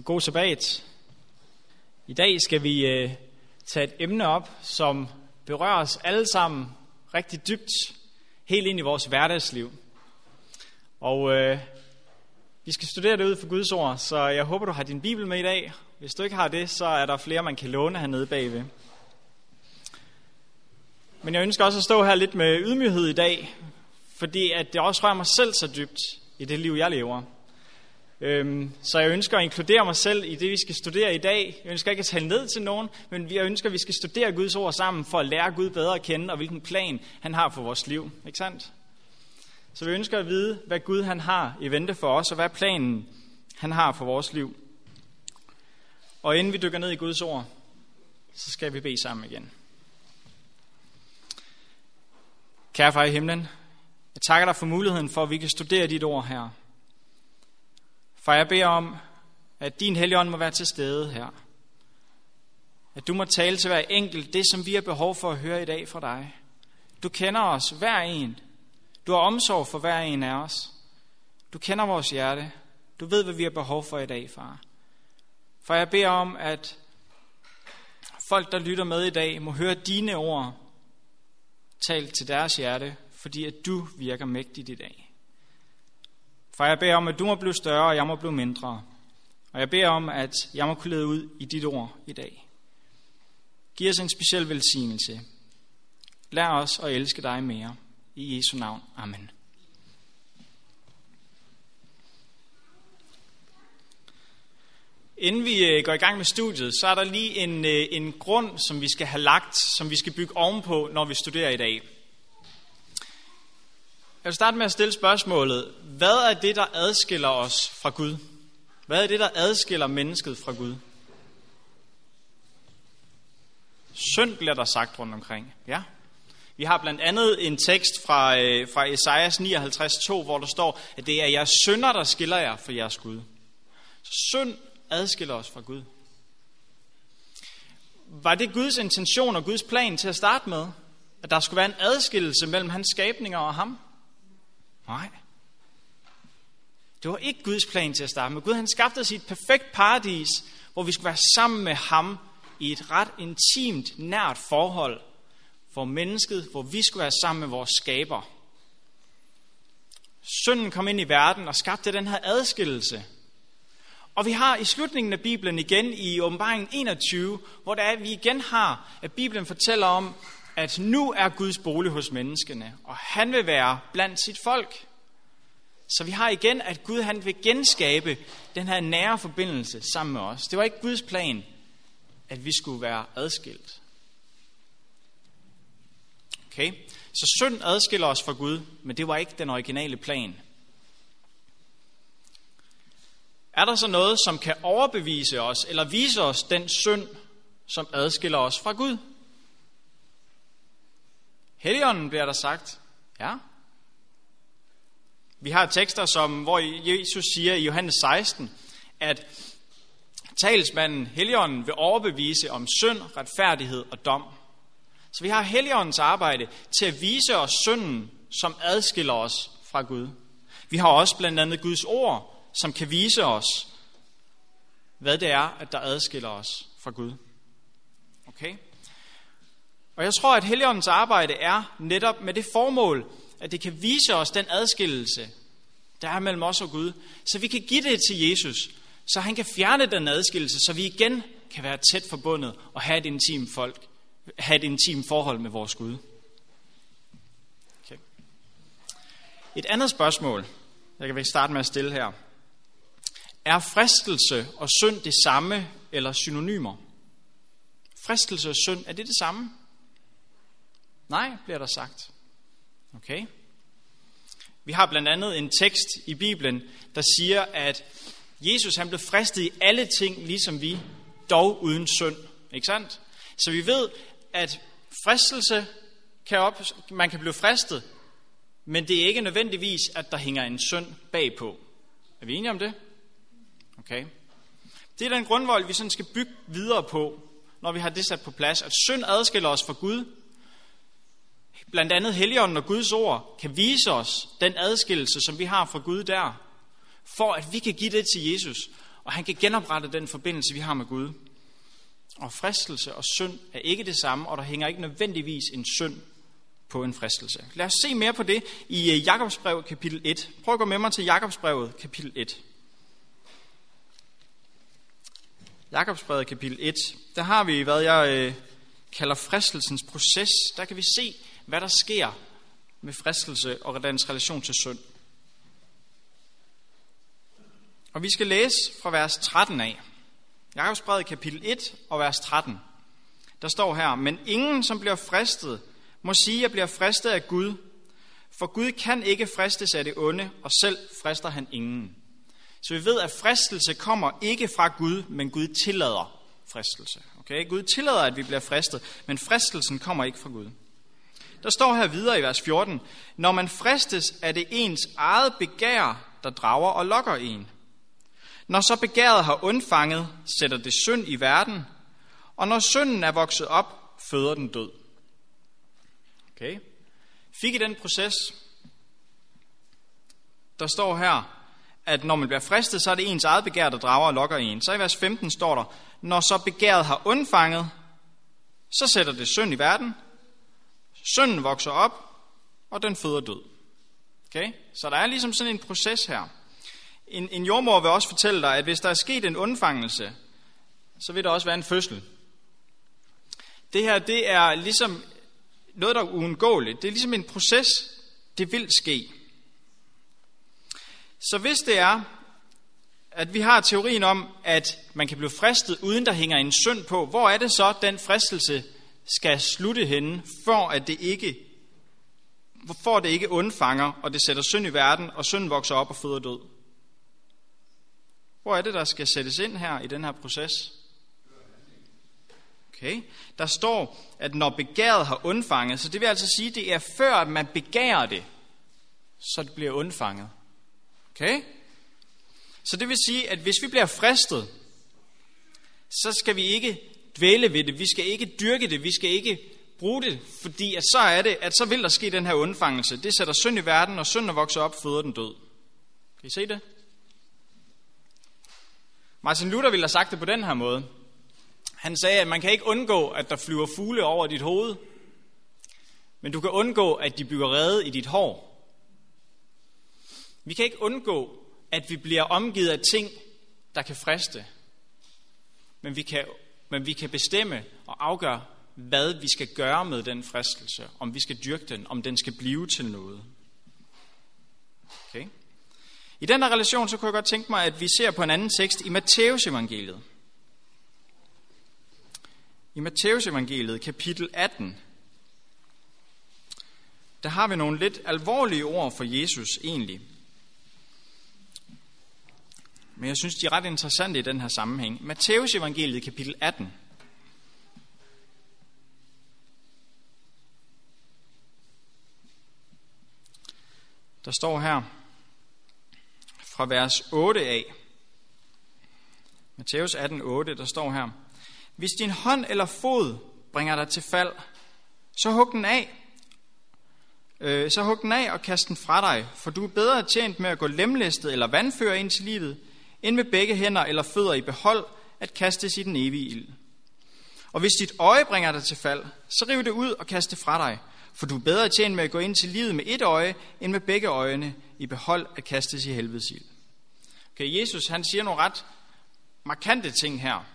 og god sabbat. I dag skal vi øh, tage et emne op, som berører os alle sammen rigtig dybt, helt ind i vores hverdagsliv. Og øh, vi skal studere det ud for Guds ord, så jeg håber, du har din bibel med i dag. Hvis du ikke har det, så er der flere, man kan låne hernede bagved. Men jeg ønsker også at stå her lidt med ydmyghed i dag, fordi at det også rører mig selv så dybt i det liv, jeg lever. Øhm, så jeg ønsker at inkludere mig selv i det, vi skal studere i dag. Jeg ønsker ikke at tale ned til nogen, men jeg ønsker, at vi skal studere Guds ord sammen for at lære Gud bedre at kende, og hvilken plan han har for vores liv. Ikke sandt? Så vi ønsker at vide, hvad Gud han har i vente for os, og hvad planen han har for vores liv. Og inden vi dykker ned i Guds ord, så skal vi bede sammen igen. Kære far i himlen, jeg takker dig for muligheden for, at vi kan studere dit ord her. For jeg beder om, at din helligånd må være til stede her. At du må tale til hver enkelt det, som vi har behov for at høre i dag fra dig. Du kender os, hver en. Du har omsorg for hver en af os. Du kender vores hjerte. Du ved, hvad vi har behov for i dag, far. For jeg beder om, at folk, der lytter med i dag, må høre dine ord talt til deres hjerte, fordi at du virker mægtigt i dag. For jeg beder om, at du må blive større, og jeg må blive mindre. Og jeg beder om, at jeg må kunne lede ud i dit ord i dag. Giv os en speciel velsignelse. Lær os at elske dig mere. I Jesu navn. Amen. Inden vi øh, går i gang med studiet, så er der lige en, øh, en grund, som vi skal have lagt, som vi skal bygge ovenpå, når vi studerer i dag. Jeg vil starte med at stille spørgsmålet, hvad er det, der adskiller os fra Gud? Hvad er det, der adskiller mennesket fra Gud? Synd bliver der sagt rundt omkring. Ja. Vi har blandt andet en tekst fra, øh, fra Esajas 59.2, hvor der står, at det er jeres synder, der skiller jer fra jeres Gud. Så synd adskiller os fra Gud. Var det Guds intention og Guds plan til at starte med? At der skulle være en adskillelse mellem hans skabninger og ham? Nej. Det var ikke Guds plan til at starte med. Gud han skabte os i et perfekt paradis, hvor vi skulle være sammen med ham i et ret intimt, nært forhold for mennesket, hvor vi skulle være sammen med vores skaber. Synden kom ind i verden og skabte den her adskillelse. Og vi har i slutningen af Bibelen igen i åbenbaringen 21, hvor der er, vi igen har, at Bibelen fortæller om, at nu er Guds bolig hos menneskene, og han vil være blandt sit folk. Så vi har igen, at Gud han vil genskabe den her nære forbindelse sammen med os. Det var ikke Guds plan, at vi skulle være adskilt. Okay? Så synd adskiller os fra Gud, men det var ikke den originale plan. Er der så noget, som kan overbevise os, eller vise os den synd, som adskiller os fra Gud? Helligånden bliver der sagt. Ja. Vi har tekster, som, hvor Jesus siger i Johannes 16, at talsmanden, Helligånden, vil overbevise om synd, retfærdighed og dom. Så vi har Helligåndens arbejde til at vise os synden, som adskiller os fra Gud. Vi har også blandt andet Guds ord, som kan vise os, hvad det er, at der adskiller os fra Gud. Okay? Og jeg tror, at Helligåndens arbejde er netop med det formål, at det kan vise os den adskillelse, der er mellem os og Gud, så vi kan give det til Jesus, så han kan fjerne den adskillelse, så vi igen kan være tæt forbundet og have et intimt folk, have et intimt forhold med vores Gud. Okay. Et andet spørgsmål, jeg kan starte med at stille her. Er fristelse og synd det samme eller synonymer? Fristelse og synd, er det det samme? Nej, bliver der sagt. Okay. Vi har blandt andet en tekst i Bibelen, der siger, at Jesus han blev fristet i alle ting, ligesom vi, dog uden synd. Ikke sandt? Så vi ved, at fristelse kan op, man kan blive fristet, men det er ikke nødvendigvis, at der hænger en synd bagpå. Er vi enige om det? Okay. Det er den grundvold, vi sådan skal bygge videre på, når vi har det sat på plads, at synd adskiller os fra Gud, blandt andet Helligånden og Guds ord, kan vise os den adskillelse, som vi har fra Gud der, for at vi kan give det til Jesus, og han kan genoprette den forbindelse, vi har med Gud. Og fristelse og synd er ikke det samme, og der hænger ikke nødvendigvis en synd på en fristelse. Lad os se mere på det i øh, Jakobsbrev Jakobsbrevet kapitel 1. Prøv at gå med mig til Jakobsbrevet kapitel 1. Jakobsbrevet kapitel 1. Der har vi, hvad jeg øh, kalder fristelsens proces. Der kan vi se, hvad der sker med fristelse og dens relation til synd. Og vi skal læse fra vers 13 af. Jakobsbrevet kapitel 1 og vers 13. Der står her, men ingen, som bliver fristet, må sige, at jeg bliver fristet af Gud, for Gud kan ikke fristes af det onde, og selv frister han ingen. Så vi ved, at fristelse kommer ikke fra Gud, men Gud tillader fristelse. Okay? Gud tillader, at vi bliver fristet, men fristelsen kommer ikke fra Gud. Der står her videre i vers 14, når man fristes, er det ens eget begær, der drager og lokker en. Når så begæret har undfanget, sætter det synd i verden, og når synden er vokset op, føder den død. Okay? Fik I den proces? Der står her, at når man bliver fristet, så er det ens eget begær, der drager og lokker en. Så i vers 15 står der, når så begæret har undfanget, så sætter det synd i verden, Sønnen vokser op, og den føder død. Okay? Så der er ligesom sådan en proces her. En, en jordmor vil også fortælle dig, at hvis der er sket en undfangelse, så vil der også være en fødsel. Det her, det er ligesom noget, der er uundgåeligt. Det er ligesom en proces. Det vil ske. Så hvis det er, at vi har teorien om, at man kan blive fristet, uden der hænger en synd på, hvor er det så, den fristelse skal slutte henne, for at det ikke for det ikke undfanger, og det sætter synd i verden, og synd vokser op og føder død. Hvor er det, der skal sættes ind her i den her proces? Okay. Der står, at når begæret har undfanget, så det vil altså sige, at det er før, at man begærer det, så det bliver undfanget. Okay? Så det vil sige, at hvis vi bliver fristet, så skal vi ikke dvæle ved det, vi skal ikke dyrke det, vi skal ikke bruge det, fordi at så er det, at så vil der ske den her undfangelse. Det sætter synd i verden, og synden vokser op, føder den død. Kan I se det? Martin Luther ville have sagt det på den her måde. Han sagde, at man kan ikke undgå, at der flyver fugle over dit hoved, men du kan undgå, at de bygger rede i dit hår. Vi kan ikke undgå, at vi bliver omgivet af ting, der kan friste. Men vi kan, men vi kan bestemme og afgøre, hvad vi skal gøre med den fristelse. Om vi skal dyrke den, om den skal blive til noget. Okay? I den her relation, så kunne jeg godt tænke mig, at vi ser på en anden tekst i Matteus evangeliet. I Matteus evangeliet, kapitel 18, der har vi nogle lidt alvorlige ord for Jesus egentlig. Men jeg synes, de er ret interessante i den her sammenhæng. Matteus evangeliet, kapitel 18. Der står her fra vers 8 af. Matthæus 18, 8, der står her. Hvis din hånd eller fod bringer dig til fald, så hug den af. Øh, så hug den af og kast den fra dig, for du er bedre tjent med at gå lemlæstet eller vandføre ind til livet, end med begge hænder eller fødder i behold at kastes i den evige ild. Og hvis dit øje bringer dig til fald, så riv det ud og kast det fra dig, for du er bedre tjent med at gå ind til livet med et øje, end med begge øjne i behold at kastes i helvedes ild. Okay, Jesus han siger nogle ret markante ting her.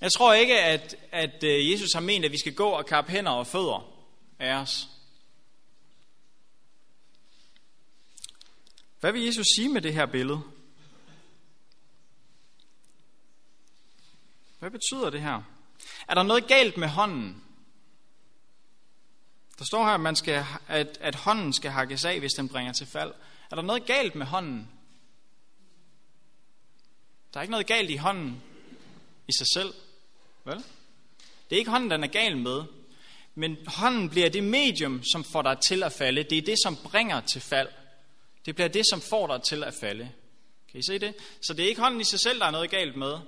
Jeg tror ikke, at, at øh, Jesus har ment, at vi skal gå og kappe hænder og fødder af os. Hvad vil Jesus sige med det her billede? Hvad betyder det her? Er der noget galt med hånden? Der står her, at, man skal, at, at hånden skal hakkes af, hvis den bringer til fald. Er der noget galt med hånden? Der er ikke noget galt i hånden i sig selv. Vel? Det er ikke hånden, den er gal med. Men hånden bliver det medium, som får dig til at falde. Det er det, som bringer til fald. Det bliver det, som får dig til at falde. Kan I se det? Så det er ikke hånden i sig selv, der er noget galt med.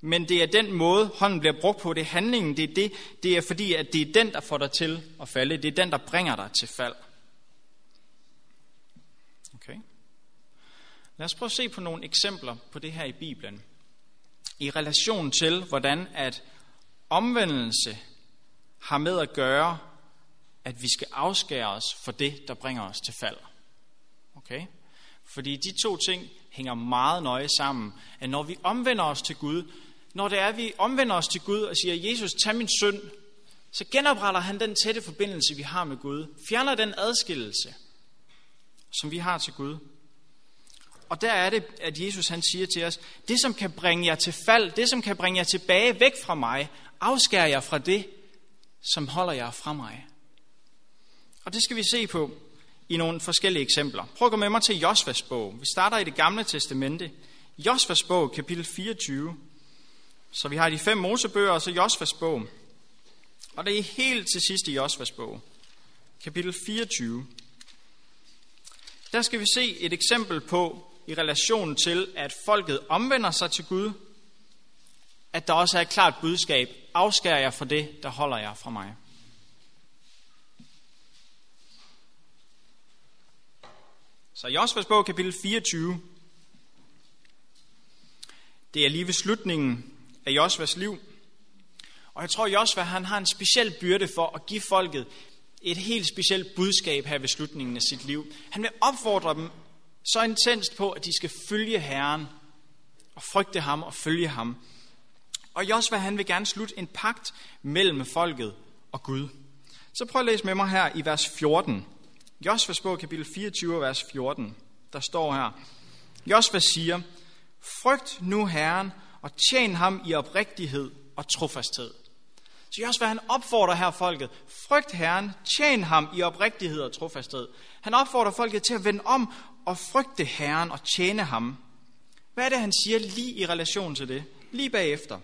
Men det er den måde, hånden bliver brugt på. Det er handlingen. Det er, det, det er fordi, at det er den, der får dig til at falde. Det er den, der bringer dig til fald. Okay. Lad os prøve at se på nogle eksempler på det her i Bibelen. I relation til, hvordan at omvendelse har med at gøre, at vi skal afskære os for det, der bringer os til fald. Okay? Fordi de to ting hænger meget nøje sammen. At når vi omvender os til Gud, når det er, at vi omvender os til Gud og siger, Jesus, tag min synd, så genopretter han den tætte forbindelse, vi har med Gud. Fjerner den adskillelse, som vi har til Gud. Og der er det, at Jesus han siger til os, det som kan bringe jer til fald, det som kan bringe jer tilbage væk fra mig, afskærer jer fra det, som holder jer fra mig. Og det skal vi se på i nogle forskellige eksempler. Prøv at gå med mig til Josvas bog. Vi starter i det gamle testamente. Josvas bog, kapitel 24. Så vi har de fem Mosebøger, og så Josvas bog. Og det er helt til sidst i Josvas bog, kapitel 24. Der skal vi se et eksempel på, i relation til, at folket omvender sig til Gud, at der også er et klart budskab. afskærer jer fra det, der holder jer fra mig. Så Josvas bog, kapitel 24. Det er lige ved slutningen af Josvas liv. Og jeg tror, Josva han har en speciel byrde for at give folket et helt specielt budskab her ved slutningen af sit liv. Han vil opfordre dem så intenst på, at de skal følge Herren og frygte ham og følge ham. Og Josva han vil gerne slutte en pagt mellem folket og Gud. Så prøv at læse med mig her i vers 14. Josvas bog, kapitel 24, vers 14. Der står her, Josva siger, Frygt nu Herren, og tjen ham i oprigtighed og trofasthed. Så Josva han opfordrer her folket, frygt Herren, tjen ham i oprigtighed og trofasthed. Han opfordrer folket til at vende om og frygte Herren og tjene ham. Hvad er det, han siger lige i relation til det? Lige bagefter.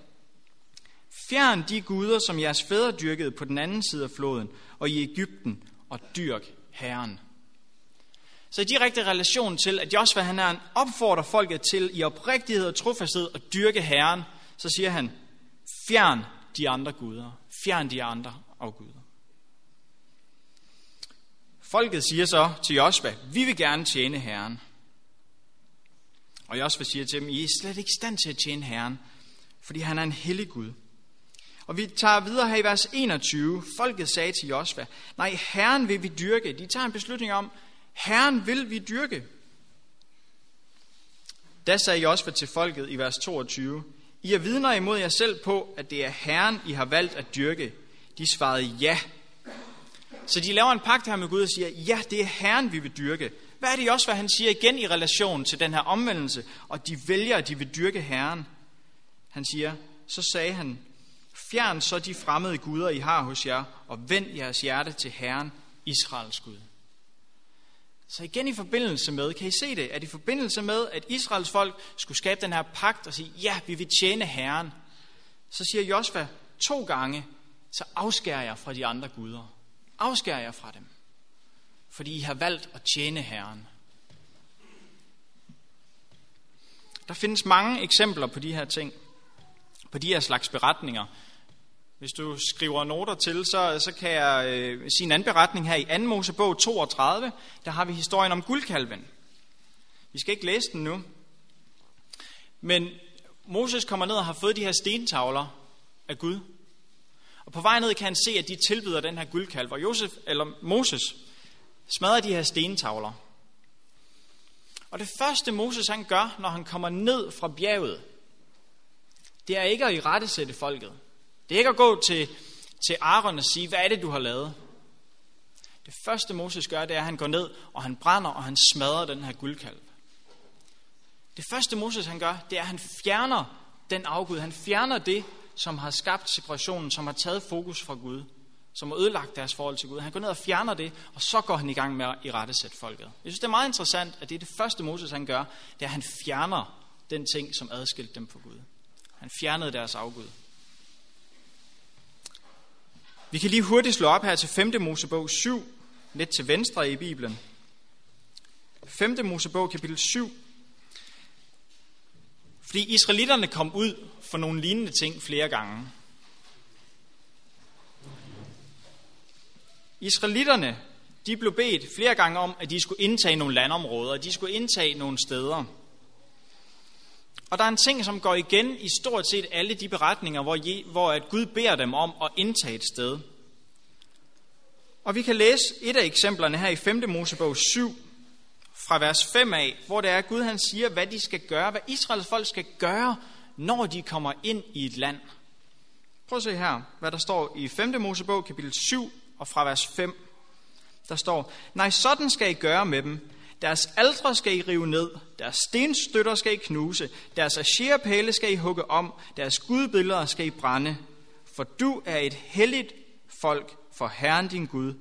Fjern de guder, som jeres fædre dyrkede på den anden side af floden og i Ægypten, og dyrk Herren. Så i direkte relation til, at Josva han er en opfordrer folket til i oprigtighed og trofasthed at dyrke Herren, så siger han, fjern de andre guder. Fjern de andre afguder. Folket siger så til Josva, vi vil gerne tjene Herren. Og Josva siger til dem, I er slet ikke i stand til at tjene Herren, fordi han er en hellig Gud. Og vi tager videre her i vers 21. Folket sagde til Josva, nej, Herren vil vi dyrke. De tager en beslutning om, Herren vil vi dyrke. Da sagde Josva til folket i vers 22, I er vidner imod jer selv på, at det er Herren, I har valgt at dyrke. De svarede ja. Så de laver en pagt her med Gud og siger, ja, det er Herren, vi vil dyrke. Hvad er det også, hvad han siger igen i relation til den her omvendelse, og de vælger, at de vil dyrke Herren? Han siger, så sagde han, fjern så de fremmede guder, I har hos jer, og vend jeres hjerte til Herren, Israels Gud. Så igen i forbindelse med, kan I se det, at i forbindelse med, at Israels folk skulle skabe den her pagt og sige, ja, vi vil tjene Herren, så siger Josva to gange, så afskærer jeg fra de andre guder. Afskærer jeg fra dem, fordi I har valgt at tjene Herren. Der findes mange eksempler på de her ting, på de her slags beretninger, hvis du skriver noter til, så, så kan jeg øh, sige en anden beretning her i 2. Mosebog 32. Der har vi historien om guldkalven. Vi skal ikke læse den nu. Men Moses kommer ned og har fået de her stentavler af Gud. Og på vej ned kan han se, at de tilbyder den her guldkalv. Og Josef, eller Moses smadrer de her stentavler. Og det første Moses han gør, når han kommer ned fra bjerget, det er ikke at i rette sætte folket. Det er ikke at gå til, til Aaron og sige, hvad er det, du har lavet? Det første Moses gør, det er, at han går ned, og han brænder, og han smadrer den her guldkalv. Det første Moses han gør, det er, at han fjerner den afgud. Han fjerner det, som har skabt separationen, som har taget fokus fra Gud, som har ødelagt deres forhold til Gud. Han går ned og fjerner det, og så går han i gang med at irettesætte folket. Jeg synes, det er meget interessant, at det er det første Moses han gør, det er, at han fjerner den ting, som adskilte dem fra Gud. Han fjernede deres afgud. Vi kan lige hurtigt slå op her til 5. Mosebog 7, lidt til venstre i Bibelen. 5. Mosebog kapitel 7. Fordi israelitterne kom ud for nogle lignende ting flere gange. Israelitterne, de blev bedt flere gange om, at de skulle indtage nogle landområder, de skulle indtage nogle steder. Og der er en ting, som går igen i stort set alle de beretninger, hvor, Je, hvor at Gud beder dem om at indtage et sted. Og vi kan læse et af eksemplerne her i 5. Mosebog 7, fra vers 5 af, hvor det er, at Gud han siger, hvad de skal gøre, hvad Israels folk skal gøre, når de kommer ind i et land. Prøv at se her, hvad der står i 5. Mosebog, kapitel 7, og fra vers 5. Der står, nej, sådan skal I gøre med dem. Deres aldre skal I rive ned, deres stenstøtter skal I knuse, deres asherpæle skal I hugge om, deres gudbilleder skal I brænde. For du er et helligt folk for Herren din Gud.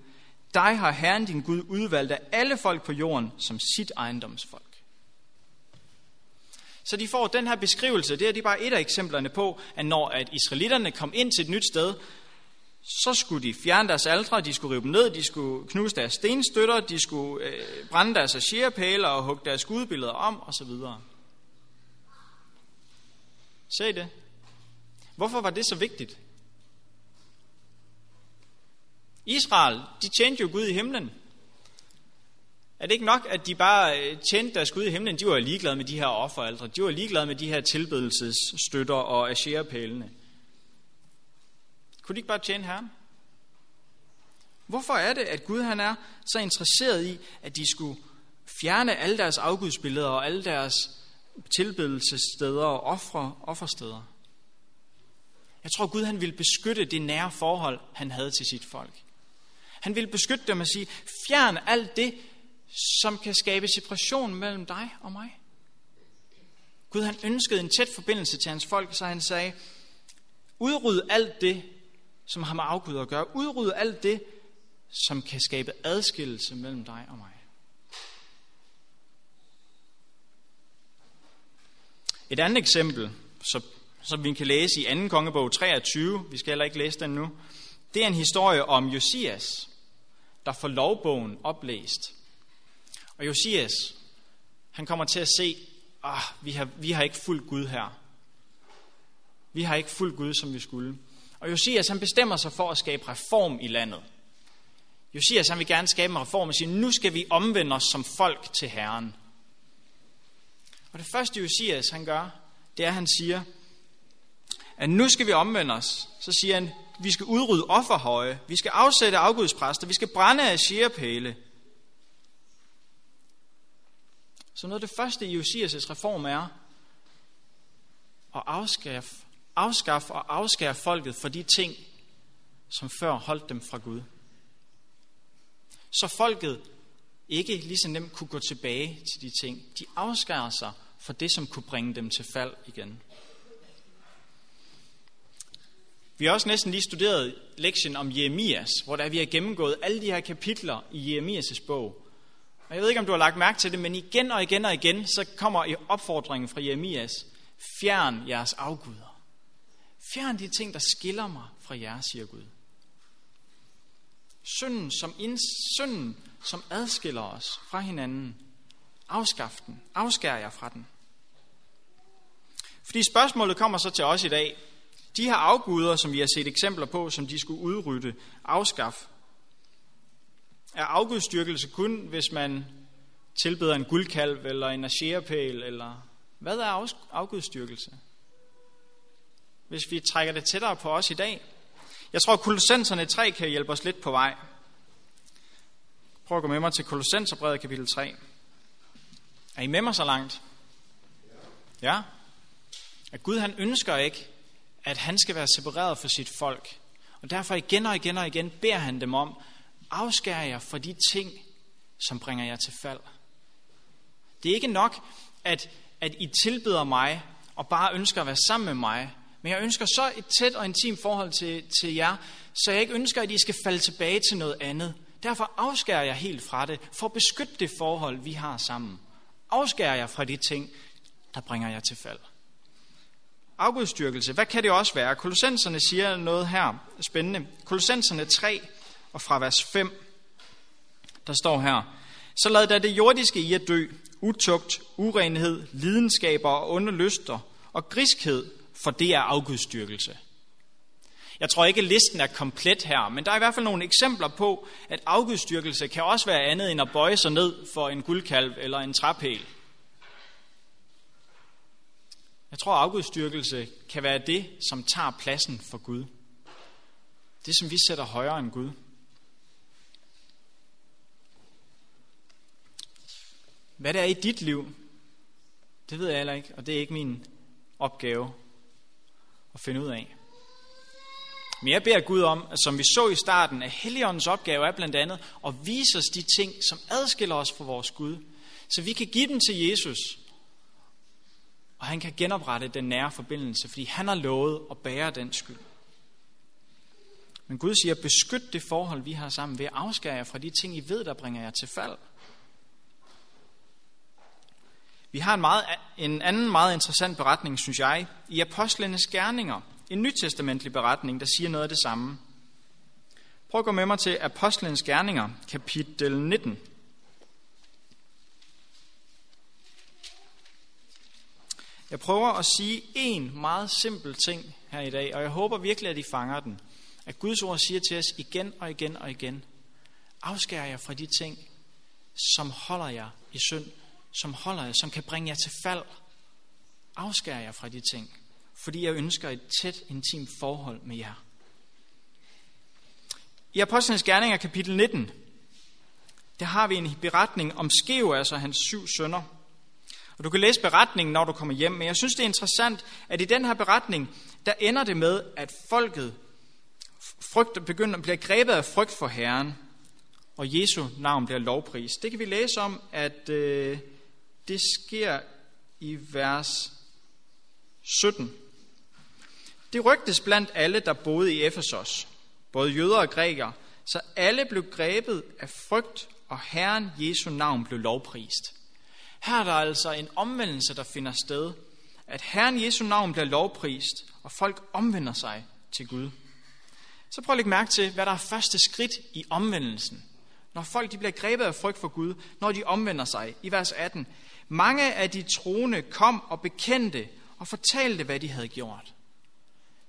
Dig har Herren din Gud udvalgt af alle folk på jorden som sit ejendomsfolk. Så de får den her beskrivelse, det er de bare et af eksemplerne på, at når at israelitterne kom ind til et nyt sted, så skulle de fjerne deres aldre, de skulle rive dem ned, de skulle knuse deres stenstøtter, de skulle øh, brænde deres asherpæle og hugge deres gudbilleder om, osv. Se det. Hvorfor var det så vigtigt? Israel, de tjente jo Gud i himlen. Er det ikke nok, at de bare øh, tjente deres Gud i himlen? De var ligeglade med de her offeraldre. De var ligeglade med de her tilbedelsesstøtter og asherpælene. Kunne de ikke bare tjene Herren? Hvorfor er det, at Gud han er så interesseret i, at de skulle fjerne alle deres afgudsbilleder og alle deres tilbedelsessteder og ofre, offersteder? Jeg tror, Gud han ville beskytte det nære forhold, han havde til sit folk. Han ville beskytte dem og sige, fjern alt det, som kan skabe separation mellem dig og mig. Gud han ønskede en tæt forbindelse til hans folk, så han sagde, udryd alt det, som har med afgud at gøre. Udryd alt det, som kan skabe adskillelse mellem dig og mig. Et andet eksempel, så, som vi kan læse i 2. kongebog 23, vi skal heller ikke læse den nu, det er en historie om Josias, der får lovbogen oplæst. Og Josias, han kommer til at se, ah, vi har, vi har ikke fuldt Gud her. Vi har ikke fuldt Gud, som vi skulle. Og Josias, han bestemmer sig for at skabe reform i landet. Josias, han vil gerne skabe en reform og sige, nu skal vi omvende os som folk til Herren. Og det første Josias, han gør, det er, at han siger, at nu skal vi omvende os. Så siger han, vi skal udrydde offerhøje, vi skal afsætte afgudspræster, vi skal brænde af shirepæle. Så noget af det første i Josias' reform er at afskaffe, afskaffe og afskære folket for de ting, som før holdt dem fra Gud. Så folket ikke lige så nemt kunne gå tilbage til de ting. De afskærer sig for det, som kunne bringe dem til fald igen. Vi har også næsten lige studeret lektien om Jeremias, hvor der vi har gennemgået alle de her kapitler i Jeremias' bog. Og jeg ved ikke, om du har lagt mærke til det, men igen og igen og igen, så kommer opfordringen fra Jeremias, fjern jeres afguder. Fjern de ting, der skiller mig fra jer, siger Gud. Synden som, ind, synden, som adskiller os fra hinanden. Afskaf den. Afskær jer fra den. Fordi spørgsmålet kommer så til os i dag. De her afguder, som vi har set eksempler på, som de skulle udrydde, afskaffe, er afgudstyrkelse kun, hvis man tilbeder en guldkalv eller en asherpæl, eller hvad er afgudstyrkelse? Hvis vi trækker det tættere på os i dag. Jeg tror, at Kolossenserne 3 kan hjælpe os lidt på vej. Prøv at gå med mig til Kolossenserbrevet kapitel 3. Er I med mig så langt? Ja? At Gud han ønsker ikke, at han skal være separeret fra sit folk. Og derfor igen og igen og igen beder han dem om, afskær jer fra de ting, som bringer jer til fald. Det er ikke nok, at, at I tilbeder mig og bare ønsker at være sammen med mig, men jeg ønsker så et tæt og intimt forhold til, til jer, så jeg ikke ønsker, at I skal falde tilbage til noget andet. Derfor afskærer jeg helt fra det, for at beskytte det forhold, vi har sammen. Afskærer jeg fra de ting, der bringer jer til fald. Afgudstyrkelse, hvad kan det også være? Kolossenserne siger noget her spændende. Kolossenserne 3 og fra vers 5, der står her, Så lad da det jordiske i at dø, utugt, urenhed, lidenskaber og onde lyster og griskhed, for det er afgudstyrkelse. Jeg tror ikke, at listen er komplet her, men der er i hvert fald nogle eksempler på, at afgudstyrkelse kan også være andet end at bøje sig ned for en guldkalv eller en træpæl. Jeg tror, at afgudstyrkelse kan være det, som tager pladsen for Gud. Det, som vi sætter højere end Gud. Hvad det er i dit liv, det ved jeg heller ikke, og det er ikke min opgave at finde ud af. Men jeg beder Gud om, som vi så i starten, at Helligåndens opgave er blandt andet at vise os de ting, som adskiller os fra vores Gud, så vi kan give dem til Jesus, og han kan genoprette den nære forbindelse, fordi han har lovet at bære den skyld. Men Gud siger, beskyt det forhold, vi har sammen, ved at afskære jer fra de ting, I ved, der bringer jer til fald. Vi har en, meget, en anden meget interessant beretning, synes jeg, i Apostlenes Gerninger. En nytestamentlig beretning, der siger noget af det samme. Prøv at gå med mig til Apostlenes Gerninger, kapitel 19. Jeg prøver at sige en meget simpel ting her i dag, og jeg håber virkelig, at I fanger den. At Guds ord siger til os igen og igen og igen, afskær jer fra de ting, som holder jer i synd, som holder jer, som kan bringe jer til fald. Afskær jer fra de ting, fordi jeg ønsker et tæt, intimt forhold med jer. I Apostlenes Gerninger kapitel 19, der har vi en beretning om Skeo, altså hans syv sønner. Og du kan læse beretningen, når du kommer hjem, men jeg synes, det er interessant, at i den her beretning, der ender det med, at folket frygt, begynder, bliver grebet af frygt for Herren, og Jesu navn bliver lovprist. Det kan vi læse om, at øh, det sker i vers 17. Det rygtes blandt alle, der boede i Efesos, både jøder og grækere, så alle blev grebet af frygt, og Herren Jesu navn blev lovprist. Her er der altså en omvendelse, der finder sted, at Herren Jesu navn bliver lovprist, og folk omvender sig til Gud. Så prøv at lægge mærke til, hvad der er første skridt i omvendelsen. Når folk de bliver grebet af frygt for Gud, når de omvender sig. I vers 18. Mange af de troende kom og bekendte og fortalte, hvad de havde gjort.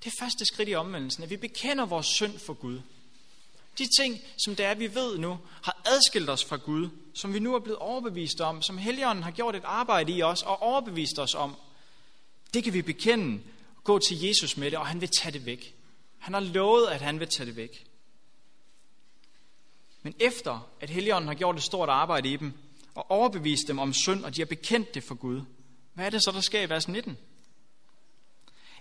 Det første skridt i omvendelsen, at vi bekender vores synd for Gud. De ting, som det er, vi ved nu, har adskilt os fra Gud, som vi nu er blevet overbevist om, som Helligånden har gjort et arbejde i os og overbevist os om, det kan vi bekende, gå til Jesus med det, og han vil tage det væk. Han har lovet, at han vil tage det væk. Men efter at Helligånden har gjort et stort arbejde i dem, og overbevist dem om synd, og de har bekendt det for Gud, hvad er det så, der sker i vers 19?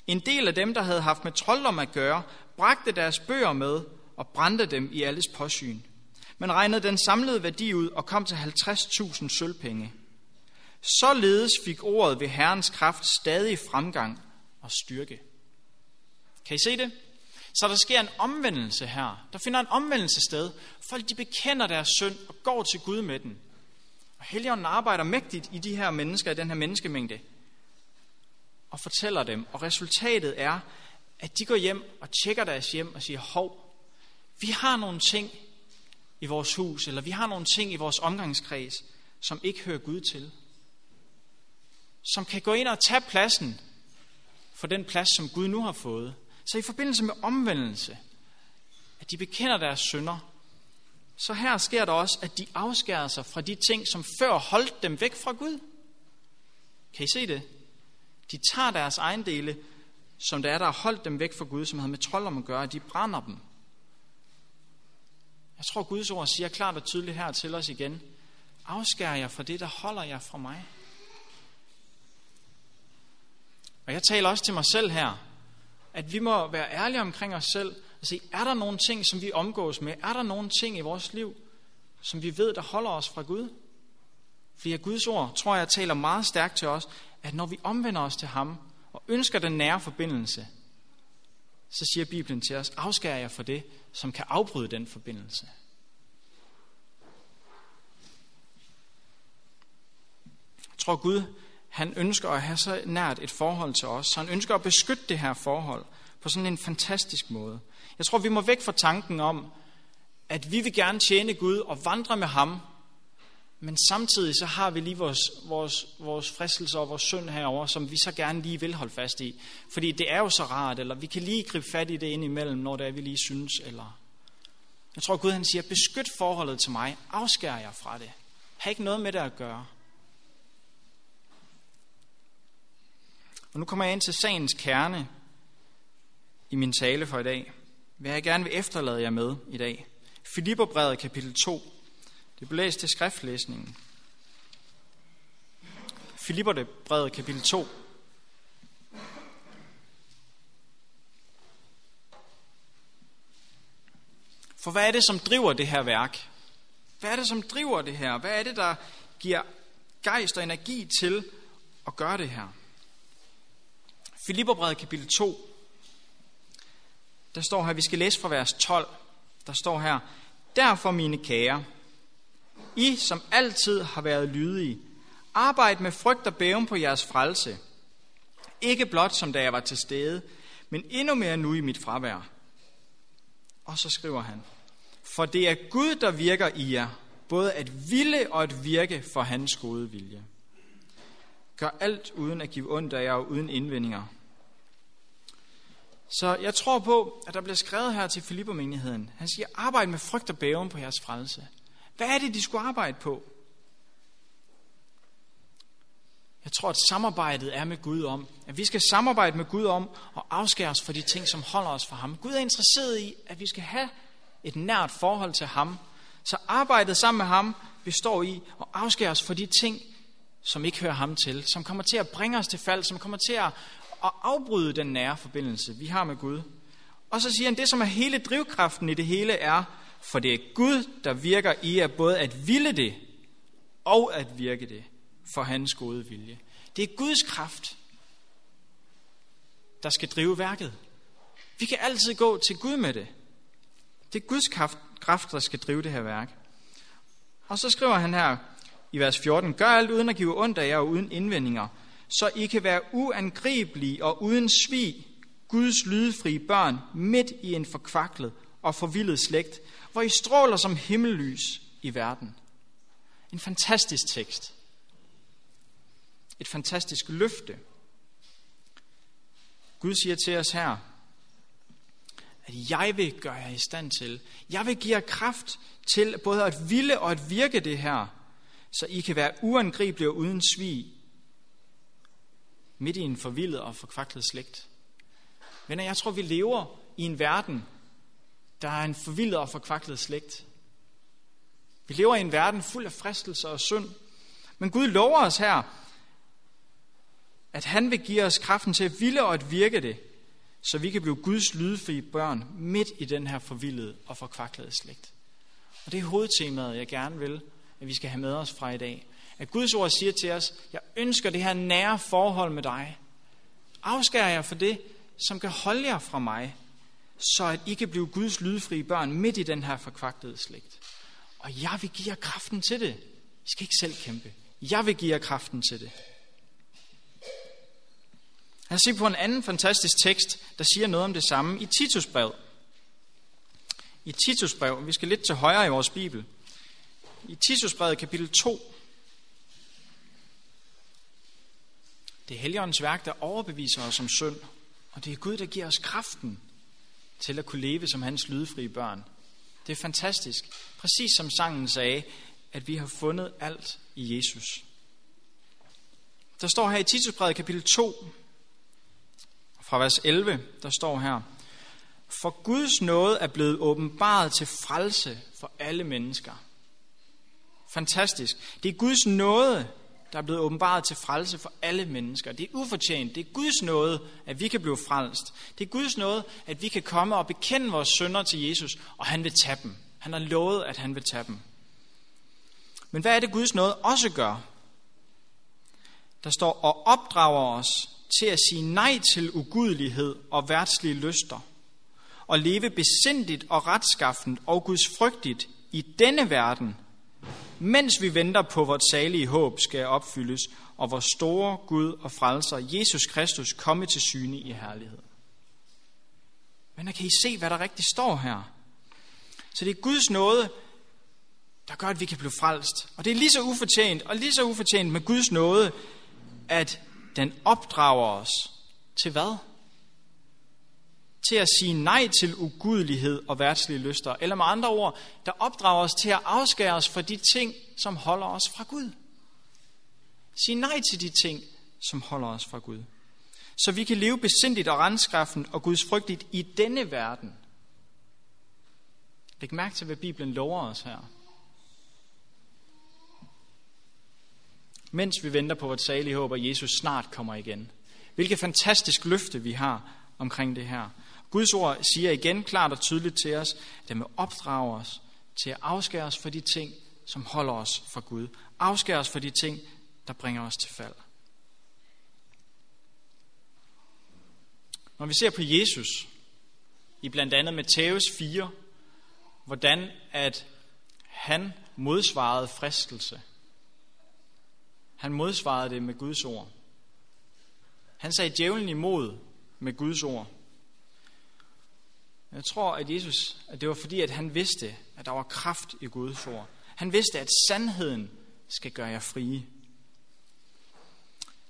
En del af dem, der havde haft med trolddom at gøre, bragte deres bøger med og brændte dem i alles påsyn. Man regnede den samlede værdi ud og kom til 50.000 sølvpenge. Således fik ordet ved Herrens kraft stadig fremgang og styrke. Kan I se det? Så der sker en omvendelse her. Der finder en omvendelse sted. Folk de bekender deres synd og går til Gud med den. Og Helligånden arbejder mægtigt i de her mennesker, i den her menneskemængde. Og fortæller dem. Og resultatet er, at de går hjem og tjekker deres hjem og siger, hov, vi har nogle ting i vores hus, eller vi har nogle ting i vores omgangskreds, som ikke hører Gud til. Som kan gå ind og tage pladsen for den plads, som Gud nu har fået. Så i forbindelse med omvendelse, at de bekender deres synder, så her sker der også, at de afskærer sig fra de ting, som før holdt dem væk fra Gud. Kan I se det? De tager deres ejendele, som der er, der har holdt dem væk fra Gud, som havde med trolddom at gøre, de brænder dem. Jeg tror, Guds ord siger klart og tydeligt her til os igen. Afskærer jer fra det, der holder jer fra mig. Og jeg taler også til mig selv her, at vi må være ærlige omkring os selv og se, er der nogle ting, som vi omgås med? Er der nogle ting i vores liv, som vi ved, der holder os fra Gud? Fordi af Guds ord, tror jeg, taler meget stærkt til os, at når vi omvender os til ham og ønsker den nære forbindelse, så siger Bibelen til os, afskær jer for det, som kan afbryde den forbindelse. Jeg tror Gud, han ønsker at have så nært et forhold til os, så han ønsker at beskytte det her forhold på sådan en fantastisk måde. Jeg tror, vi må væk fra tanken om, at vi vil gerne tjene Gud og vandre med ham, men samtidig så har vi lige vores, vores, vores fristelser og vores synd herover, som vi så gerne lige vil holde fast i. Fordi det er jo så rart, eller vi kan lige gribe fat i det indimellem, når det er, vi lige synes. Eller... Jeg tror, Gud han siger, beskyt forholdet til mig, afskær jer fra det. Har ikke noget med det at gøre. Og nu kommer jeg ind til sagens kerne i min tale for i dag. Hvad jeg gerne vil efterlade jer med i dag. Filipperbrevet kapitel 2. Det blev læst til skriftlæsningen. Filipperbrevet kapitel 2. For hvad er det, som driver det her værk? Hvad er det, som driver det her? Hvad er det, der giver gejst og energi til at gøre det her? Filipperbrevet kapitel 2. Der står her, vi skal læse fra vers 12. Der står her, Derfor mine kære, I som altid har været lydige, arbejd med frygt og bæven på jeres frelse. Ikke blot som da jeg var til stede, men endnu mere nu i mit fravær. Og så skriver han, for det er Gud, der virker i jer, både at ville og at virke for hans gode vilje. Gør alt uden at give ondt af jer og uden indvendinger. Så jeg tror på, at der bliver skrevet her til Filippermenigheden. Han siger, arbejd med frygt og bæven på jeres frelse. Hvad er det, de skulle arbejde på? Jeg tror, at samarbejdet er med Gud om, at vi skal samarbejde med Gud om og afskære os fra de ting, som holder os fra ham. Gud er interesseret i, at vi skal have et nært forhold til ham. Så arbejdet sammen med ham består i at afskære os fra de ting, som ikke hører ham til, som kommer til at bringe os til fald, som kommer til at afbryde den nære forbindelse, vi har med Gud. Og så siger han, det som er hele drivkraften i det hele er, for det er Gud, der virker i jer både at ville det og at virke det for hans gode vilje. Det er Guds kraft, der skal drive værket. Vi kan altid gå til Gud med det. Det er Guds kraft, kraft, der skal drive det her værk. Og så skriver han her i vers 14, Gør alt uden at give ondt af jer og uden indvendinger, så I kan være uangribelige og uden svig, Guds lydfrie børn midt i en forkvaklet og forvildet slægt, hvor I stråler som himmellys i verden. En fantastisk tekst. Et fantastisk løfte. Gud siger til os her, at jeg vil gøre jer i stand til. Jeg vil give jer kraft til både at ville og at virke det her, så I kan være uangribelige og uden svig, midt i en forvildet og forkvaklet slægt. Men jeg tror, vi lever i en verden, der er en forvildet og forkvaklet slægt. Vi lever i en verden fuld af fristelser og synd. Men Gud lover os her, at han vil give os kraften til at ville og at virke det, så vi kan blive Guds lydfri børn midt i den her forvildede og forkvaklede slægt. Og det er hovedtemaet, jeg gerne vil, at vi skal have med os fra i dag. At Guds ord siger til os, jeg ønsker det her nære forhold med dig. Afskærer jer for det, som kan holde jer fra mig, så at I kan blive Guds lydfrie børn midt i den her forkvaklede slægt. Og jeg vil give jer kraften til det. I skal ikke selv kæmpe. Jeg vil give jer kraften til det. Han ser på en anden fantastisk tekst, der siger noget om det samme i Titusbrev. I Titusbrev, vi skal lidt til højre i vores Bibel. I Titusbrevet kapitel 2. Det er Helligåndens værk, der overbeviser os om synd. Og det er Gud, der giver os kraften til at kunne leve som hans lydfrie børn. Det er fantastisk. Præcis som sangen sagde, at vi har fundet alt i Jesus. Der står her i Titusbrevet kapitel 2, fra vers 11, der står her, For Guds nåde er blevet åbenbaret til frelse for alle mennesker. Fantastisk. Det er Guds nåde, der er blevet åbenbaret til frelse for alle mennesker. Det er ufortjent. Det er Guds nåde, at vi kan blive frelst. Det er Guds nåde, at vi kan komme og bekende vores synder til Jesus, og han vil tage dem. Han har lovet, at han vil tage dem. Men hvad er det Guds nåde også gør? Der står, og opdrager os til at sige nej til ugudelighed og værtslige lyster, og leve besindigt og retskaffent og gudsfrygtigt i denne verden, mens vi venter på, vort salige håb skal opfyldes, og vores store Gud og frelser, Jesus Kristus, komme til syne i herlighed. Men kan I se, hvad der rigtig står her? Så det er Guds nåde, der gør, at vi kan blive frelst. Og det er lige så ufortjent, og lige så ufortjent med Guds nåde, at den opdrager os til hvad? Til at sige nej til ugudelighed og værtslige lyster. Eller med andre ord, der opdrager os til at afskære os fra de ting, som holder os fra Gud. Sig nej til de ting, som holder os fra Gud. så vi kan leve besindigt og renskaffen og Guds frygtigt i denne verden. Læg mærke til, hvad Bibelen lover os her. Mens vi venter på vores salige håb, at Jesus snart kommer igen. Hvilket fantastisk løfte vi har omkring det her. Guds ord siger igen klart og tydeligt til os, at det vil opdrage os til at afskære os for de ting, som holder os fra Gud. Afskære os for de ting, der bringer os til fald. Når vi ser på Jesus i blandt andet Matthæus 4, hvordan at han modsvarede fristelse. Han modsvarede det med Guds ord. Han sagde djævlen imod med Guds ord. Jeg tror, at Jesus, at det var fordi, at han vidste, at der var kraft i Guds ord. Han vidste, at sandheden skal gøre jer frie.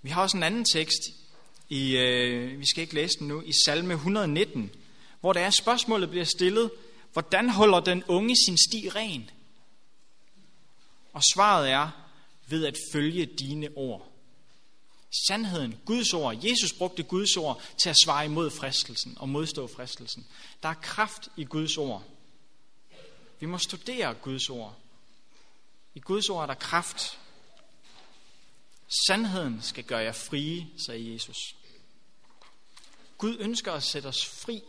Vi har også en anden tekst, i, øh, vi skal ikke læse den nu, i salme 119, hvor der er spørgsmålet bliver stillet, hvordan holder den unge sin sti ren? Og svaret er, ved at følge dine ord. Sandheden, Guds ord. Jesus brugte Guds ord til at svare imod fristelsen og modstå fristelsen. Der er kraft i Guds ord. Vi må studere Guds ord. I Guds ord er der kraft. Sandheden skal gøre jer frie, sagde Jesus. Gud ønsker at sætte os fri.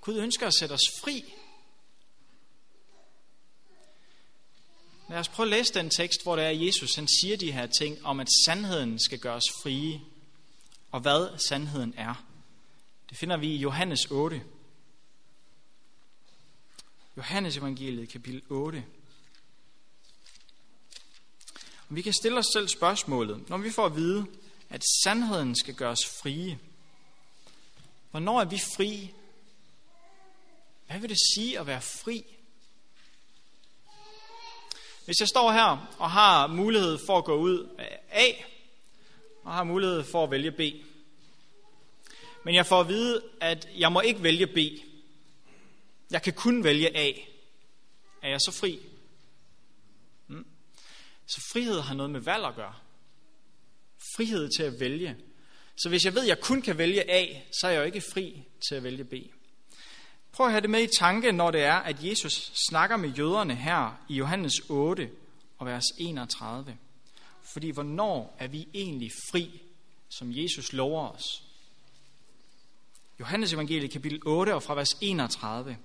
Gud ønsker at sætte os fri. Lad os prøve at læse den tekst, hvor det er, Jesus han siger de her ting om, at sandheden skal gøres frie, og hvad sandheden er. Det finder vi i Johannes 8. Johannes evangeliet, kapitel 8. Og vi kan stille os selv spørgsmålet, når vi får at vide, at sandheden skal gøres frie. Hvornår er vi fri? Hvad vil det sige at være fri? Hvis jeg står her og har mulighed for at gå ud af A, og har mulighed for at vælge B, men jeg får at vide, at jeg må ikke vælge B. Jeg kan kun vælge A. Er jeg så fri? Hmm. Så frihed har noget med valg at gøre. Frihed til at vælge. Så hvis jeg ved, at jeg kun kan vælge A, så er jeg jo ikke fri til at vælge B. Prøv at have det med i tanke, når det er, at Jesus snakker med jøderne her i Johannes 8 og vers 31. Fordi hvornår er vi egentlig fri, som Jesus lover os? Johannes evangeliet kapitel 8 og fra vers 31.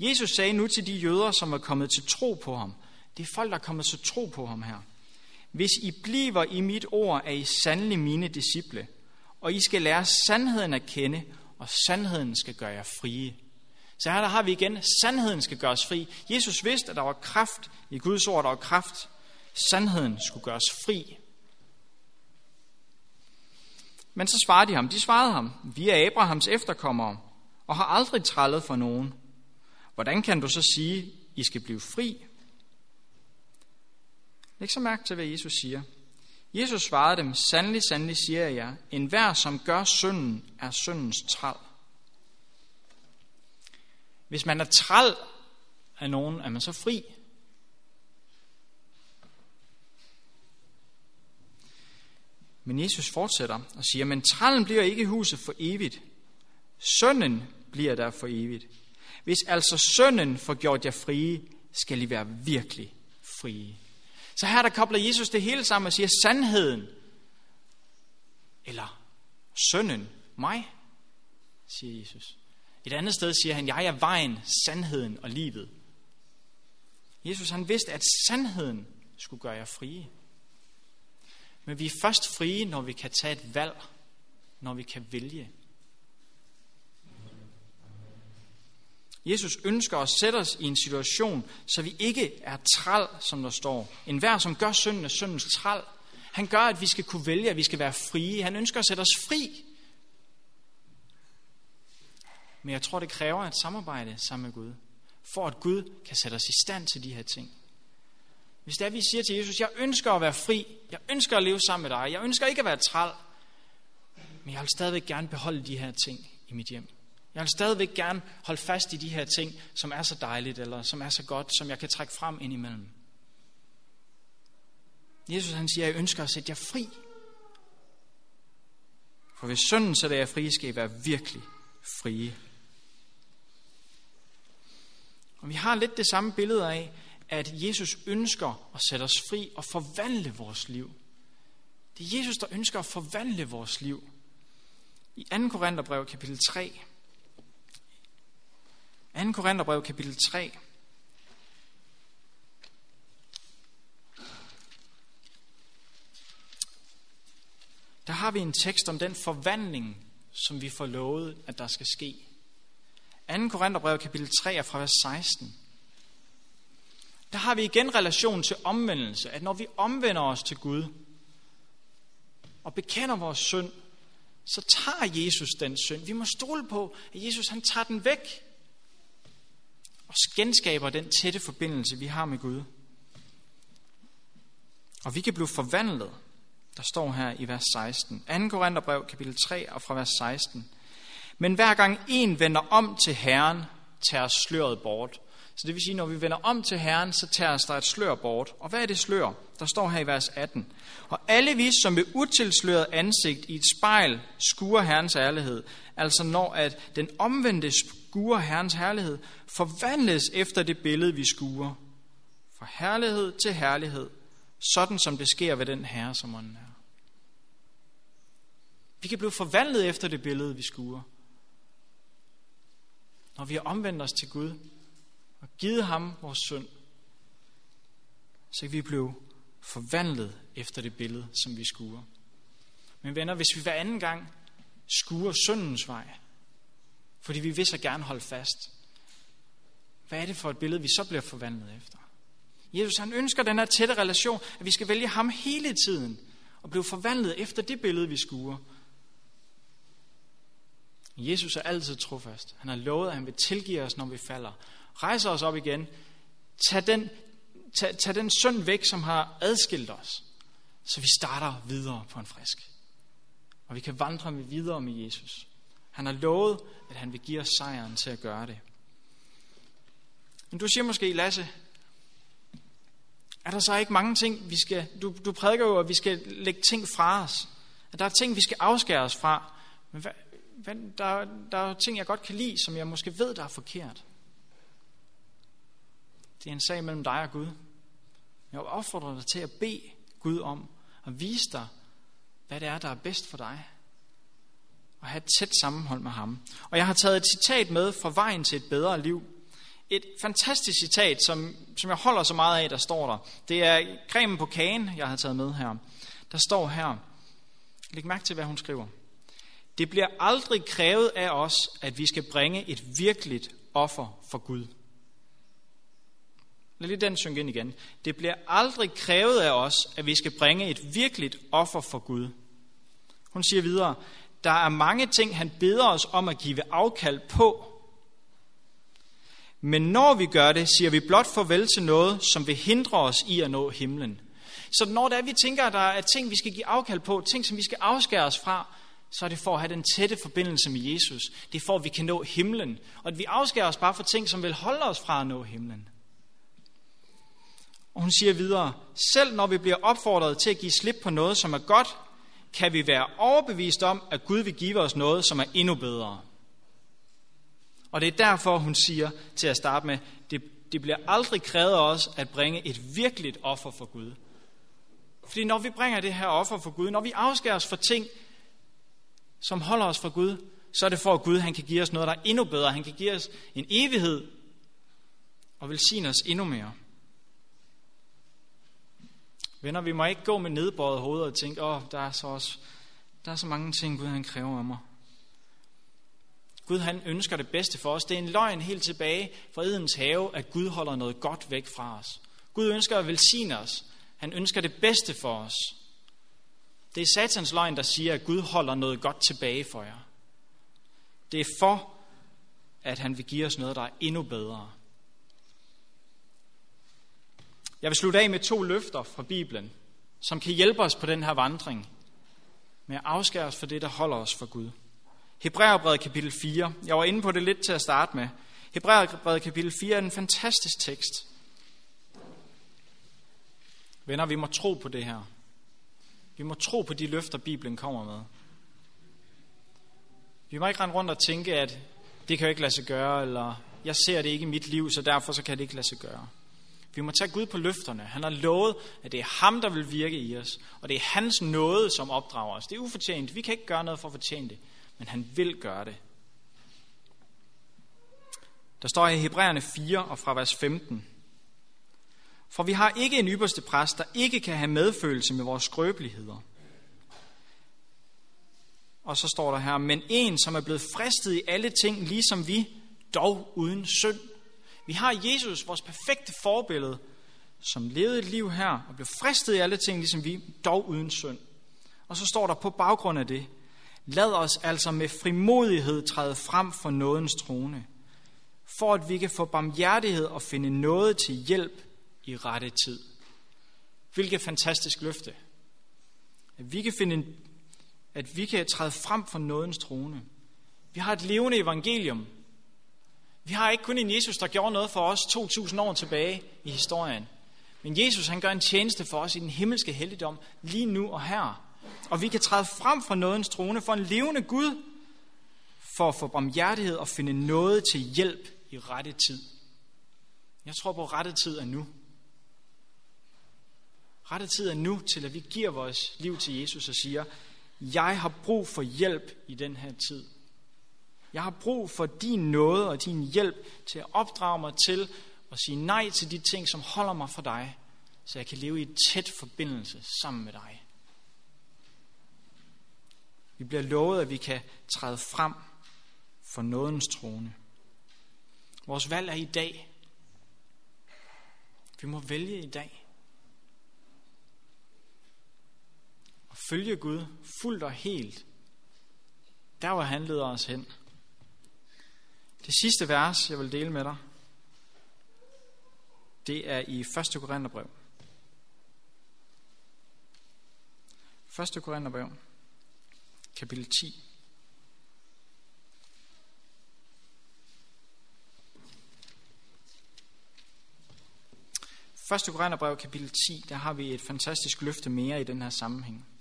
Jesus sagde nu til de jøder, som er kommet til tro på ham. Det er folk, der er kommet til tro på ham her. Hvis I bliver i mit ord, er I sandelig mine disciple, og I skal lære sandheden at kende, og sandheden skal gøre jer frie. Så her der har vi igen, sandheden skal gøres fri. Jesus vidste, at der var kraft i Guds ord, der var kraft. Sandheden skulle gøres fri. Men så svarede de ham, de svarede ham, vi er Abrahams efterkommere, og har aldrig trællet for nogen. Hvordan kan du så sige, I skal blive fri? Læg så mærke til, hvad Jesus siger. Jesus svarede dem, sandelig, sandelig siger jeg jer, enhver som gør synden, er syndens træl. Hvis man er træl af nogen, er man så fri? Men Jesus fortsætter og siger, men trællen bliver ikke i huset for evigt. Sønnen bliver der for evigt. Hvis altså sønnen får gjort jer frie, skal I være virkelig frie. Så her der kobler Jesus det hele sammen og siger, sandheden, eller sønnen, mig, siger Jesus. Et andet sted siger han, jeg er vejen, sandheden og livet. Jesus han vidste, at sandheden skulle gøre jer frie. Men vi er først frie, når vi kan tage et valg, når vi kan vælge. Jesus ønsker at sætte os i en situation, så vi ikke er træl, som der står. En hver, som gør synden, er syndens træl. Han gør, at vi skal kunne vælge, at vi skal være frie. Han ønsker at sætte os fri. Men jeg tror, det kræver et samarbejde sammen med Gud, for at Gud kan sætte os i stand til de her ting. Hvis det er, vi siger til Jesus, jeg ønsker at være fri, jeg ønsker at leve sammen med dig, jeg ønsker ikke at være træl, men jeg vil stadigvæk gerne beholde de her ting i mit hjem. Jeg vil stadigvæk gerne holde fast i de her ting, som er så dejligt, eller som er så godt, som jeg kan trække frem ind imellem. Jesus han siger, jeg ønsker at sætte jer fri. For hvis sønnen sætter jer fri, skal I være virkelig frie. Og vi har lidt det samme billede af, at Jesus ønsker at sætte os fri og forvandle vores liv. Det er Jesus, der ønsker at forvandle vores liv. I 2. Korintherbrev kapitel 3. 2. Korintherbrev kapitel 3. Der har vi en tekst om den forvandling, som vi får lovet, at der skal ske. 2. Korintherbrev kapitel 3 er fra vers 16. Der har vi igen relation til omvendelse, at når vi omvender os til Gud og bekender vores synd, så tager Jesus den synd. Vi må stole på, at Jesus han tager den væk og genskaber den tætte forbindelse, vi har med Gud. Og vi kan blive forvandlet. Der står her i vers 16. 2. Korintherbrev, kapitel 3, og fra vers 16. Men hver gang en vender om til Herren, tager sløret bort. Så det vil sige, når vi vender om til Herren, så tager os der et slør bort. Og hvad er det slør? Der står her i vers 18. Og alle vi, som med utilsløret ansigt i et spejl skuer Herrens herlighed, altså når at den omvendte skuer Herrens herlighed, forvandles efter det billede, vi skuer. Fra herlighed til herlighed, sådan som det sker ved den herre, som ånden er. Vi kan blive forvandlet efter det billede, vi skuer. Når vi har omvendt os til Gud og givet ham vores synd, så kan vi blive forvandlet efter det billede, som vi skuer. Men venner, hvis vi hver anden gang skuer syndens vej, fordi vi vil så gerne holde fast, hvad er det for et billede, vi så bliver forvandlet efter? Jesus han ønsker den her tætte relation, at vi skal vælge ham hele tiden og blive forvandlet efter det billede, vi skuer. Jesus er altid trofast. Han har lovet, at han vil tilgive os, når vi falder. Rejse os op igen. Tag den, tag, tag den synd væk, som har adskilt os, så vi starter videre på en frisk. Og vi kan vandre med videre med Jesus. Han har lovet, at han vil give os sejren til at gøre det. Men du siger måske, Lasse, er der så ikke mange ting, vi skal... Du, du prædiker jo, at vi skal lægge ting fra os. At der er ting, vi skal afskære os fra. Men hvad, hvad, der, der er ting, jeg godt kan lide, som jeg måske ved, der er forkert. Det er en sag mellem dig og Gud. Jeg opfordrer dig til at bede Gud om at vise dig, hvad det er, der er bedst for dig. Og have et tæt sammenhold med ham. Og jeg har taget et citat med fra Vejen til et bedre liv. Et fantastisk citat, som, som jeg holder så meget af, der står der. Det er cremen på kagen, jeg har taget med her. Der står her. Læg mærke til, hvad hun skriver. Det bliver aldrig krævet af os, at vi skal bringe et virkeligt offer for Gud. Lad lige den synge ind igen. Det bliver aldrig krævet af os, at vi skal bringe et virkeligt offer for Gud. Hun siger videre, der er mange ting, han beder os om at give afkald på. Men når vi gør det, siger vi blot farvel til noget, som vil hindre os i at nå himlen. Så når det er, vi tænker, at der er ting, vi skal give afkald på, ting, som vi skal afskære os fra, så er det for at have den tætte forbindelse med Jesus. Det er for, at vi kan nå himlen. Og at vi afskærer os bare for ting, som vil holde os fra at nå himlen. Og hun siger videre, selv når vi bliver opfordret til at give slip på noget, som er godt, kan vi være overbevist om, at Gud vil give os noget, som er endnu bedre. Og det er derfor, hun siger til at starte med, det, det bliver aldrig krævet af os at bringe et virkeligt offer for Gud. Fordi når vi bringer det her offer for Gud, når vi afskærer os for ting, som holder os fra Gud, så er det for, at Gud han kan give os noget, der er endnu bedre. Han kan give os en evighed og velsigne os endnu mere. Venner, vi må ikke gå med nedbøjet hoved og tænke, åh, der er så også, der er så mange ting, Gud han kræver af mig. Gud han ønsker det bedste for os. Det er en løgn helt tilbage fra Edens have, at Gud holder noget godt væk fra os. Gud ønsker at velsigne os. Han ønsker det bedste for os. Det er satans løgn, der siger, at Gud holder noget godt tilbage for jer. Det er for, at han vil give os noget, der er endnu bedre. Jeg vil slutte af med to løfter fra Bibelen, som kan hjælpe os på den her vandring med at afskære os for det, der holder os for Gud. Hebræerbrevet kapitel 4. Jeg var inde på det lidt til at starte med. Hebræerbrevet kapitel 4 er en fantastisk tekst. Venner, vi må tro på det her. Vi må tro på de løfter, Bibelen kommer med. Vi må ikke rende rundt og tænke, at det kan jo ikke lade sig gøre, eller jeg ser det ikke i mit liv, så derfor så kan det ikke lade sig gøre. Vi må tage Gud på løfterne. Han har lovet, at det er ham, der vil virke i os. Og det er hans nåde, som opdrager os. Det er ufortjent. Vi kan ikke gøre noget for at fortjene det. Men han vil gøre det. Der står i Hebræerne 4 og fra vers 15. For vi har ikke en ypperste præst, der ikke kan have medfølelse med vores skrøbeligheder. Og så står der her, men en, som er blevet fristet i alle ting, ligesom vi, dog uden synd. Vi har Jesus, vores perfekte forbillede, som levede et liv her og blev fristet i alle ting, ligesom vi, dog uden synd. Og så står der på baggrund af det, lad os altså med frimodighed træde frem for nådens trone, for at vi kan få barmhjertighed og finde noget til hjælp i rette tid. Hvilket fantastisk løfte. At vi kan finde at vi kan træde frem for nådens trone. Vi har et levende evangelium. Vi har ikke kun en Jesus, der gjorde noget for os 2000 år tilbage i historien. Men Jesus han gør en tjeneste for os i den himmelske helligdom lige nu og her. Og vi kan træde frem for nådens trone for en levende Gud, for at få barmhjertighed og finde noget til hjælp i rette tid. Jeg tror på, at rette tid er nu. Rette tid er nu til, at vi giver vores liv til Jesus og siger, jeg har brug for hjælp i den her tid. Jeg har brug for din nåde og din hjælp til at opdrage mig til at sige nej til de ting, som holder mig fra dig, så jeg kan leve i et tæt forbindelse sammen med dig. Vi bliver lovet, at vi kan træde frem for nådens trone. Vores valg er i dag. Vi må vælge i dag. Og følge Gud fuldt og helt. Der hvor han leder os hen. Det sidste vers, jeg vil dele med dig, det er i 1. Korintherbrev. 1. Korintherbrev, kapitel 10. 1. Korintherbrev kapitel 10, der har vi et fantastisk løfte mere i den her sammenhæng.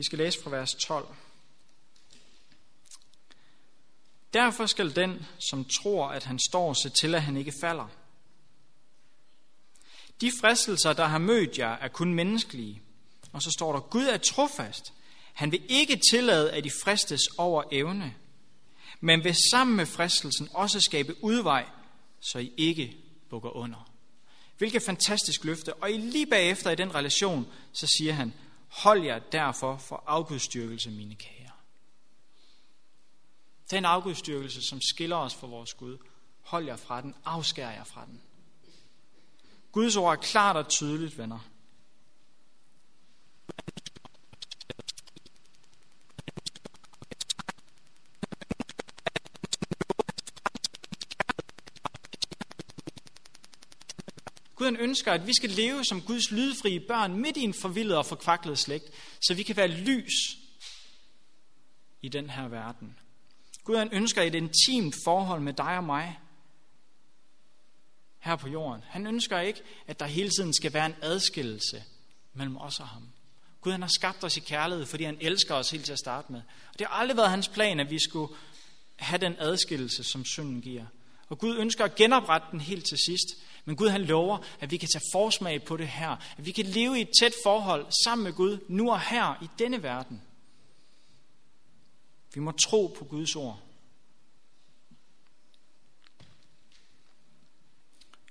Vi skal læse fra vers 12. Derfor skal den, som tror, at han står, se til, at han ikke falder. De fristelser, der har mødt jer, er kun menneskelige. Og så står der, Gud er trofast. Han vil ikke tillade, at de fristes over evne men vil sammen med fristelsen også skabe udvej, så I ikke bukker under. Hvilket fantastisk løfte. Og lige bagefter i den relation, så siger han, hold jer derfor for afgudstyrkelse, mine kære. Den afgudstyrkelse, som skiller os fra vores Gud, hold jer fra den, afskær jer fra den. Guds ord er klart og tydeligt, venner. Gud han ønsker, at vi skal leve som Guds lydfrie børn midt i en forvildet og forkvaklet slægt, så vi kan være lys i den her verden. Gud han ønsker et intimt forhold med dig og mig her på jorden. Han ønsker ikke, at der hele tiden skal være en adskillelse mellem os og ham. Gud han har skabt os i kærlighed, fordi han elsker os helt til at starte med. Og det har aldrig været hans plan, at vi skulle have den adskillelse, som synden giver. Og Gud ønsker at genoprette den helt til sidst. Men Gud han lover, at vi kan tage forsmag på det her. At vi kan leve i et tæt forhold sammen med Gud, nu og her i denne verden. Vi må tro på Guds ord.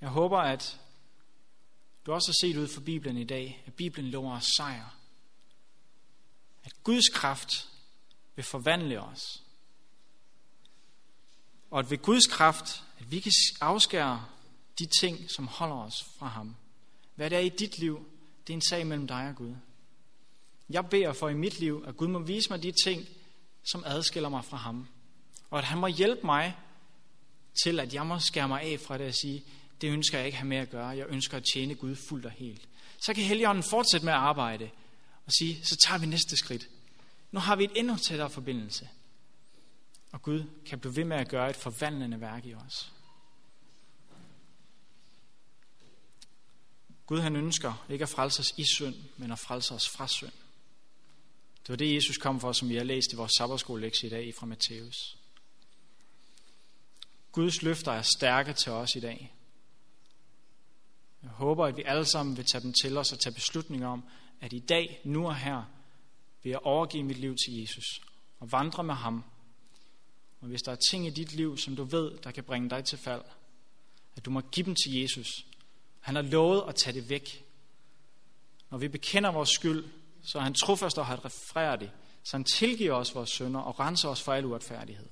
Jeg håber, at du også har set ud for Bibelen i dag, at Bibelen lover os sejr. At Guds kraft vil forvandle os. Og at ved Guds kraft, at vi kan afskære de ting, som holder os fra ham. Hvad det er i dit liv, det er en sag mellem dig og Gud. Jeg beder for i mit liv, at Gud må vise mig de ting, som adskiller mig fra ham. Og at han må hjælpe mig til, at jeg må skære mig af fra det og sige, det ønsker jeg ikke have med at gøre. Jeg ønsker at tjene Gud fuldt og helt. Så kan Helligånden fortsætte med at arbejde og sige, så tager vi næste skridt. Nu har vi et endnu tættere forbindelse. Og Gud kan blive ved med at gøre et forvandlende værk i os. Gud han ønsker ikke at frelse os i synd, men at frelse os fra synd. Det var det, Jesus kom for, som vi har læst i vores sabbatskole i dag fra Matthæus. Guds løfter er stærke til os i dag. Jeg håber, at vi alle sammen vil tage dem til os og tage beslutninger om, at i dag, nu og her, vil jeg overgive mit liv til Jesus og vandre med ham. Og hvis der er ting i dit liv, som du ved, der kan bringe dig til fald, at du må give dem til Jesus. Han har lovet at tage det væk. Når vi bekender vores skyld, så er han trofast og har det, så han tilgiver os vores synder og renser os for al uretfærdighed.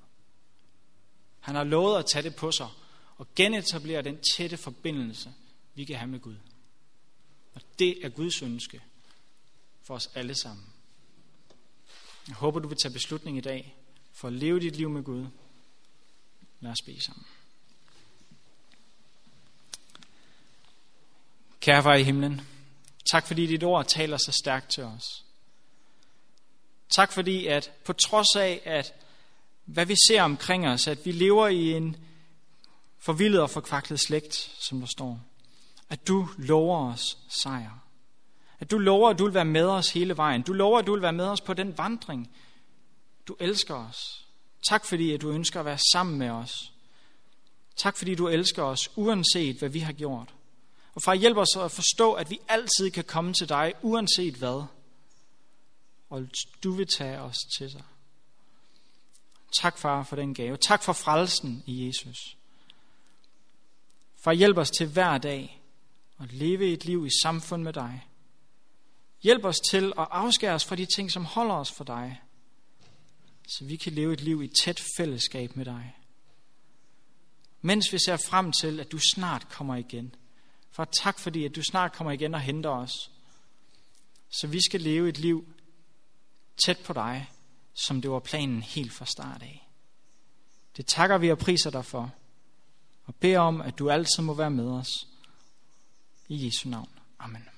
Han har lovet at tage det på sig og genetablere den tætte forbindelse, vi kan have med Gud. Og det er Guds ønske for os alle sammen. Jeg håber, du vil tage beslutning i dag for at leve dit liv med Gud. Lad os bede sammen. Kære far i himlen, tak fordi dit ord taler så stærkt til os. Tak fordi, at på trods af, at hvad vi ser omkring os, at vi lever i en forvildet og forkvaklet slægt, som der står, at du lover os sejr. At du lover, at du vil være med os hele vejen. Du lover, at du vil være med os på den vandring. Du elsker os. Tak fordi, at du ønsker at være sammen med os. Tak fordi, du elsker os, uanset hvad vi har gjort. Og far, hjælp os at forstå, at vi altid kan komme til dig, uanset hvad. Og du vil tage os til dig. Tak, far, for den gave. Tak for frelsen i Jesus. Far, hjælp os til hver dag at leve et liv i samfund med dig. Hjælp os til at afskære os fra de ting, som holder os for dig, så vi kan leve et liv i tæt fællesskab med dig. Mens vi ser frem til, at du snart kommer igen. For tak fordi, at du snart kommer igen og henter os. Så vi skal leve et liv tæt på dig, som det var planen helt fra start af. Det takker vi og priser dig for, og beder om, at du altid må være med os. I Jesu navn. Amen.